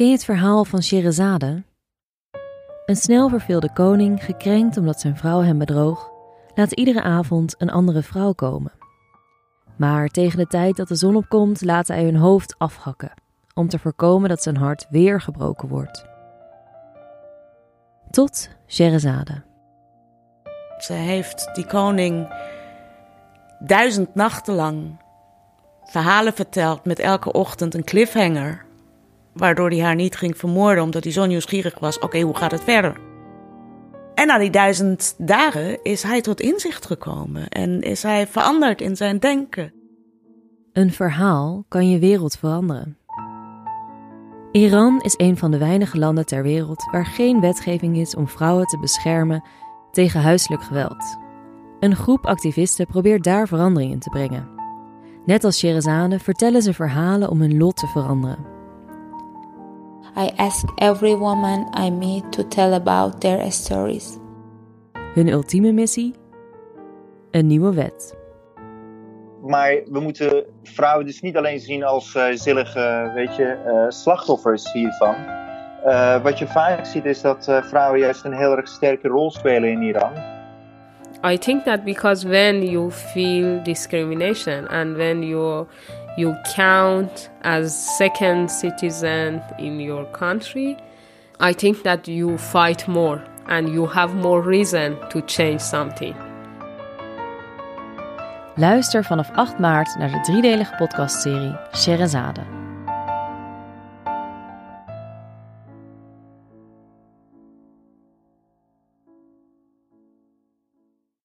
Ken je het verhaal van Sherazade? Een snel verveelde koning, gekrenkt omdat zijn vrouw hem bedroog, laat iedere avond een andere vrouw komen. Maar tegen de tijd dat de zon opkomt, laat hij hun hoofd afhakken, om te voorkomen dat zijn hart weer gebroken wordt. Tot Sherazade. Ze heeft die koning duizend nachten lang verhalen verteld met elke ochtend een cliffhanger. Waardoor hij haar niet ging vermoorden omdat hij zo nieuwsgierig was. Oké, hoe gaat het verder? En na die duizend dagen is hij tot inzicht gekomen en is hij veranderd in zijn denken. Een verhaal kan je wereld veranderen. Iran is een van de weinige landen ter wereld waar geen wetgeving is om vrouwen te beschermen tegen huiselijk geweld. Een groep activisten probeert daar verandering in te brengen. Net als Sherazade vertellen ze verhalen om hun lot te veranderen. I ask every woman I meet to tell about their stories. Hun ultieme missie? Een nieuwe wet. Maar we moeten vrouwen dus niet alleen zien als uh, zillige weet je, uh, slachtoffers hiervan. Uh, wat je vaak ziet is dat vrouwen juist een heel erg sterke rol spelen in Iran. I think that because when you feel discrimination and when you you count as second citizen in your country, I think that you fight more and you have more reason to change something. Luister vanaf 8 maart naar de driedelige podcastserie Sherazade.